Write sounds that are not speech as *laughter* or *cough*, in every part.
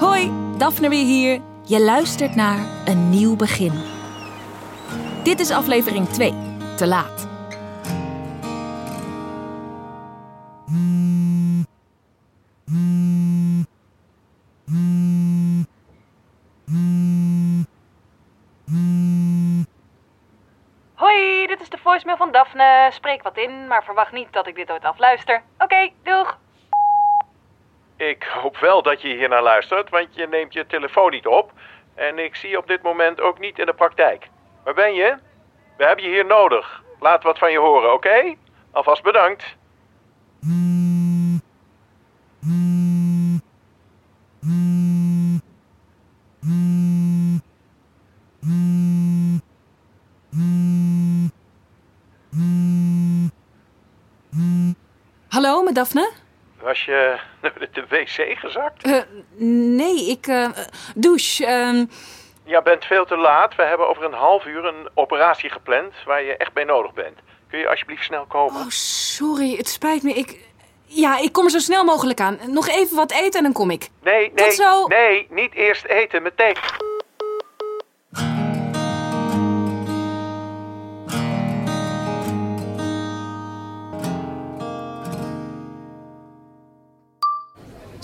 Hoi, Daphne weer hier. Je luistert naar Een Nieuw Begin. Dit is aflevering 2, Te Laat. Hoi, dit is de voicemail van Daphne. Spreek wat in, maar verwacht niet dat ik dit ooit afluister. Oké, doeg. Ik hoop wel dat je hier naar luistert, want je neemt je telefoon niet op. En ik zie je op dit moment ook niet in de praktijk. Waar ben je? We hebben je hier nodig. Laat wat van je horen, oké? Alvast bedankt. Hallo, met Daphne? Was je *laughs* naar de wc gezakt? Eh, nee, ik... eh, douche. ehm, Je bent veel te laat. We hebben over een half uur een operatie gepland waar je echt bij nodig bent. Kun je alsjeblieft snel komen? Oh, sorry, het spijt me. Ik... Ja, ik kom er zo snel mogelijk aan. Nog even wat eten en dan kom ik. Nee, nee, zo. nee, niet eerst eten, meteen.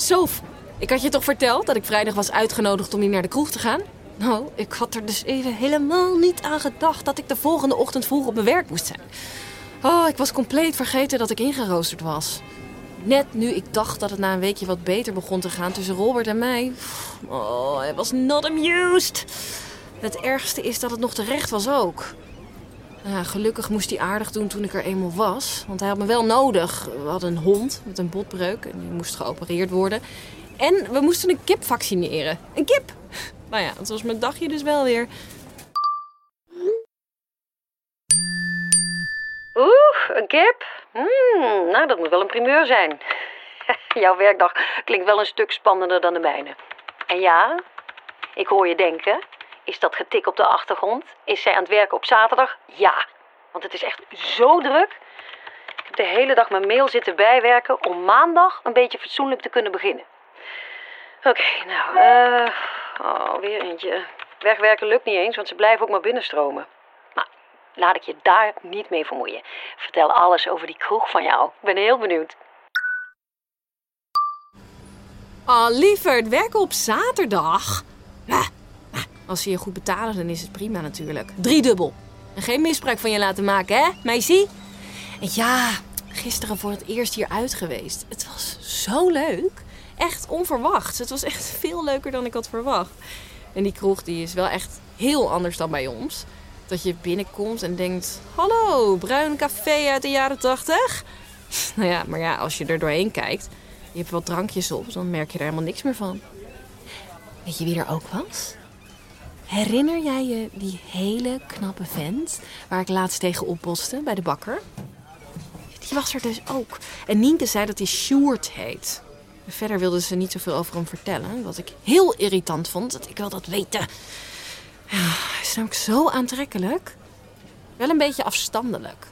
Sof, ik had je toch verteld dat ik vrijdag was uitgenodigd om hier naar de kroeg te gaan? Nou, ik had er dus even helemaal niet aan gedacht dat ik de volgende ochtend vroeg op mijn werk moest zijn. Oh, ik was compleet vergeten dat ik ingeroosterd was. Net nu ik dacht dat het na een weekje wat beter begon te gaan tussen Robert en mij. Oh, hij was not amused. Het ergste is dat het nog terecht was ook. Ja, gelukkig moest hij aardig doen toen ik er eenmaal was. Want hij had me wel nodig. We hadden een hond met een botbreuk en die moest geopereerd worden. En we moesten een kip vaccineren. Een kip! *laughs* Nou ja, dat was mijn dagje dus wel weer. Oeh, een kip? Hmm, nou, dat moet wel een primeur zijn. *laughs* Jouw werkdag klinkt wel een stuk spannender dan de mijne. En ja, ik hoor je denken. Is dat getik op de achtergrond? Is zij aan het werken op zaterdag? Ja, want het is echt zo druk. Ik heb de hele dag mijn mail zitten bijwerken om maandag een beetje fatsoenlijk te kunnen beginnen. Oké, nou, eh. oh, weer eentje. Wegwerken lukt niet eens, want ze blijven ook maar binnenstromen. Maar laat ik je daar niet mee vermoeien. Vertel alles over die kroeg van jou. Ik ben heel benieuwd. Oh, lieverd, werken op zaterdag? Nou, als ze je goed betalen, dan is het prima natuurlijk. Driedubbel. En geen misbruik van je laten maken, hè, meisje? En ja, gisteren voor het eerst hier uit geweest. Het was zo leuk. Echt onverwacht. Het was echt veel leuker dan ik had verwacht. En die kroeg die is wel echt heel anders dan bij ons. Dat je binnenkomt en denkt... Hallo, bruin café uit de jaren tachtig? *laughs* Nou ja, maar ja, als je er doorheen kijkt... Je hebt wat drankjes op, dan merk je er helemaal niks meer van. Weet je wie er ook was? Herinner jij je die hele knappe vent waar ik laatst tegen opboste bij de bakker? Die was er dus ook. En Nienke zei dat hij Sjoerd heet. Verder wilde ze niet zoveel over hem vertellen, wat ik heel irritant vond. Dat ik wil dat weten. Ja, hij is namelijk zo aantrekkelijk. Wel een beetje afstandelijk.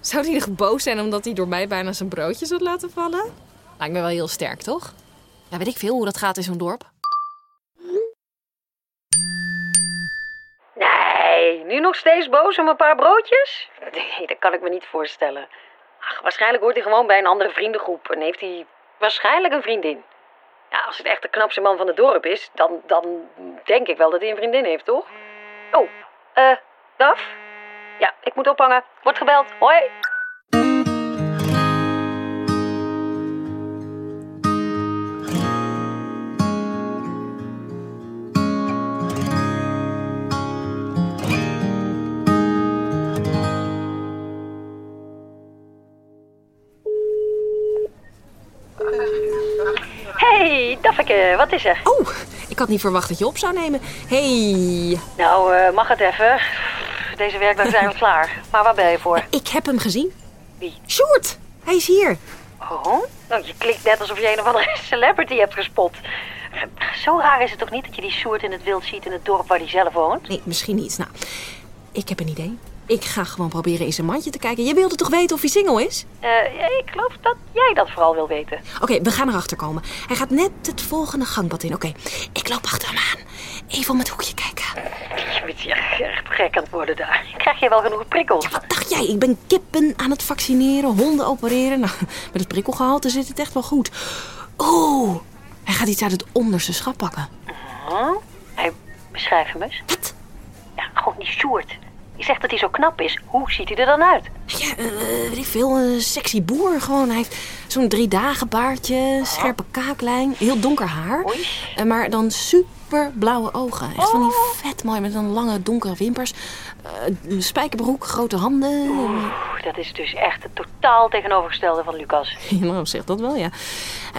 Zou hij nog boos zijn omdat hij door mij bijna zijn broodjes had laten vallen? Lijkt me wel heel sterk, toch? Ja, weet ik veel hoe dat gaat in zo'n dorp. Nog steeds boos om een paar broodjes? Nee, dat kan ik me niet voorstellen. Ach, waarschijnlijk hoort hij gewoon bij een andere vriendengroep en heeft hij waarschijnlijk een vriendin. Ja, als het echt de knapste man van het dorp is, dan, dan denk ik wel dat hij een vriendin heeft, toch? Oh, eh, Daf? Ja, ik moet ophangen. Wordt gebeld. Hoi. Hey, Daffeke, wat is er? Oh, ik had niet verwacht dat je op zou nemen. Hey, Nou, eh, mag het even? Deze werkdag zijn we *laughs* klaar. Maar waar ben je voor? ik heb hem gezien. Wie? Sjoerd, hij is hier. Oh, nou, je klinkt net alsof je een of andere *laughs* celebrity hebt gespot. Zo raar is het toch niet dat je die Sjoerd in het wild ziet in het dorp waar hij zelf woont? Nee, misschien niet. Nou, ik heb een idee. Ik ga gewoon proberen in zijn mandje te kijken. Je wilde toch weten of hij single is? Eh, ik geloof dat jij dat vooral wil weten. Oké, we gaan erachter komen. Hij gaat net het volgende gangpad in. Oké, ik loop achter hem aan. Even om het hoekje kijken. Je bent hier echt gek aan het worden daar. Krijg je wel genoeg prikkels? Wat dacht jij? Ik ben kippen aan het vaccineren, honden opereren. Nou, *laughs* met het prikkelgehalte zit het echt wel goed. Oeh, hij gaat iets uit het onderste schap pakken. Huh? Hij beschrijf hem eens. Wat? Ja, gewoon die Sjoerd. Je zegt dat hij zo knap is. Hoe ziet hij er dan uit? Ja, eh, weet veel, een sexy boer gewoon. Hij heeft zo'n drie dagen baardje, scherpe kaaklijn, heel donker haar. Oei. Eh, maar dan super blauwe ogen. Echt van die vet mooi met dan lange donkere wimpers. Eh, een spijkerbroek, grote handen. Oeh, dat is dus echt het totaal tegenovergestelde van Lucas. *laughs* Ja, nou, zeg dat wel, ja.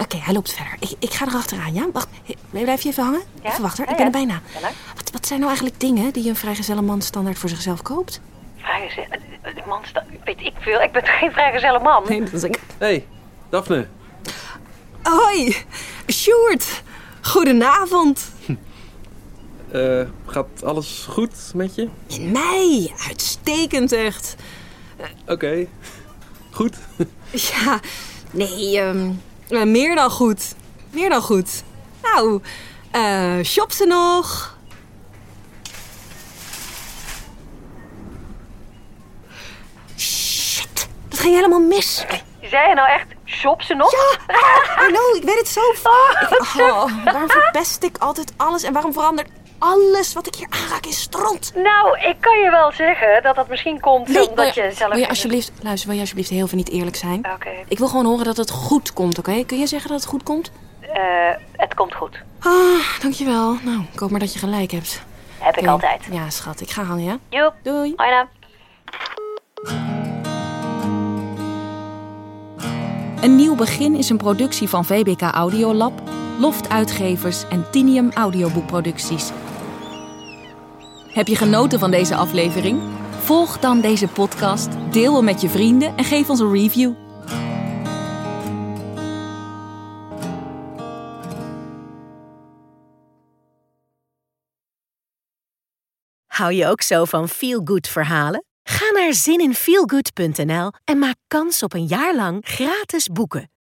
Oké, hij loopt verder. Ik, ik ga erachteraan, ja? Wacht, blijf je even hangen? Ja? Even wachten. Ja, ik ben er bijna. Ja. Wat, wat zijn nou eigenlijk dingen die een vrijgezelle man standaard voor zichzelf koopt? Vrijgezel... eh, Man, weet ik veel. Ik ben geen vrijgezelle man? Nee, dat is ik. hey, Daphne. Hoi, Sjoerd. Goedenavond. *laughs* Eh, gaat alles goed met je? En mij, uitstekend echt. Oké. Goed. *laughs* Ja, nee, ehm, eh, meer dan goed. Meer dan goed. Nou, eh shop ze nog? Shit, dat ging helemaal mis. Zei je nou echt, shop ze nog? Ja, hallo, ik weet het zo. Ik- oh, waarom verpest ik altijd alles en waarom verandert alles wat ik hier aanraak in stront? Nou, ik kan je wel zeggen dat dat misschien komt omdat je, je zelf... wil je alsjeblieft, luister, wil je alsjeblieft heel veel niet eerlijk zijn? Oké, Ik wil gewoon horen dat het goed komt, oké? Kun je zeggen dat het goed komt? eh, het komt goed. Ah, dankjewel. Nou, ik hoop maar dat je gelijk hebt. Heb ik altijd. Ja, schat. Ik ga hangen, ja? Joep. Doei. Hoi Een nieuw begin is een productie van VBK Audiolab, Loft Uitgevers en Tinium Audioboekproducties. Heb je genoten van deze aflevering? Volg dan deze podcast, deel hem met je vrienden en geef ons een review. Hou je ook zo van feel-good verhalen? Ga naar zininfeelgood.nl en maak kans op een jaar lang gratis boeken.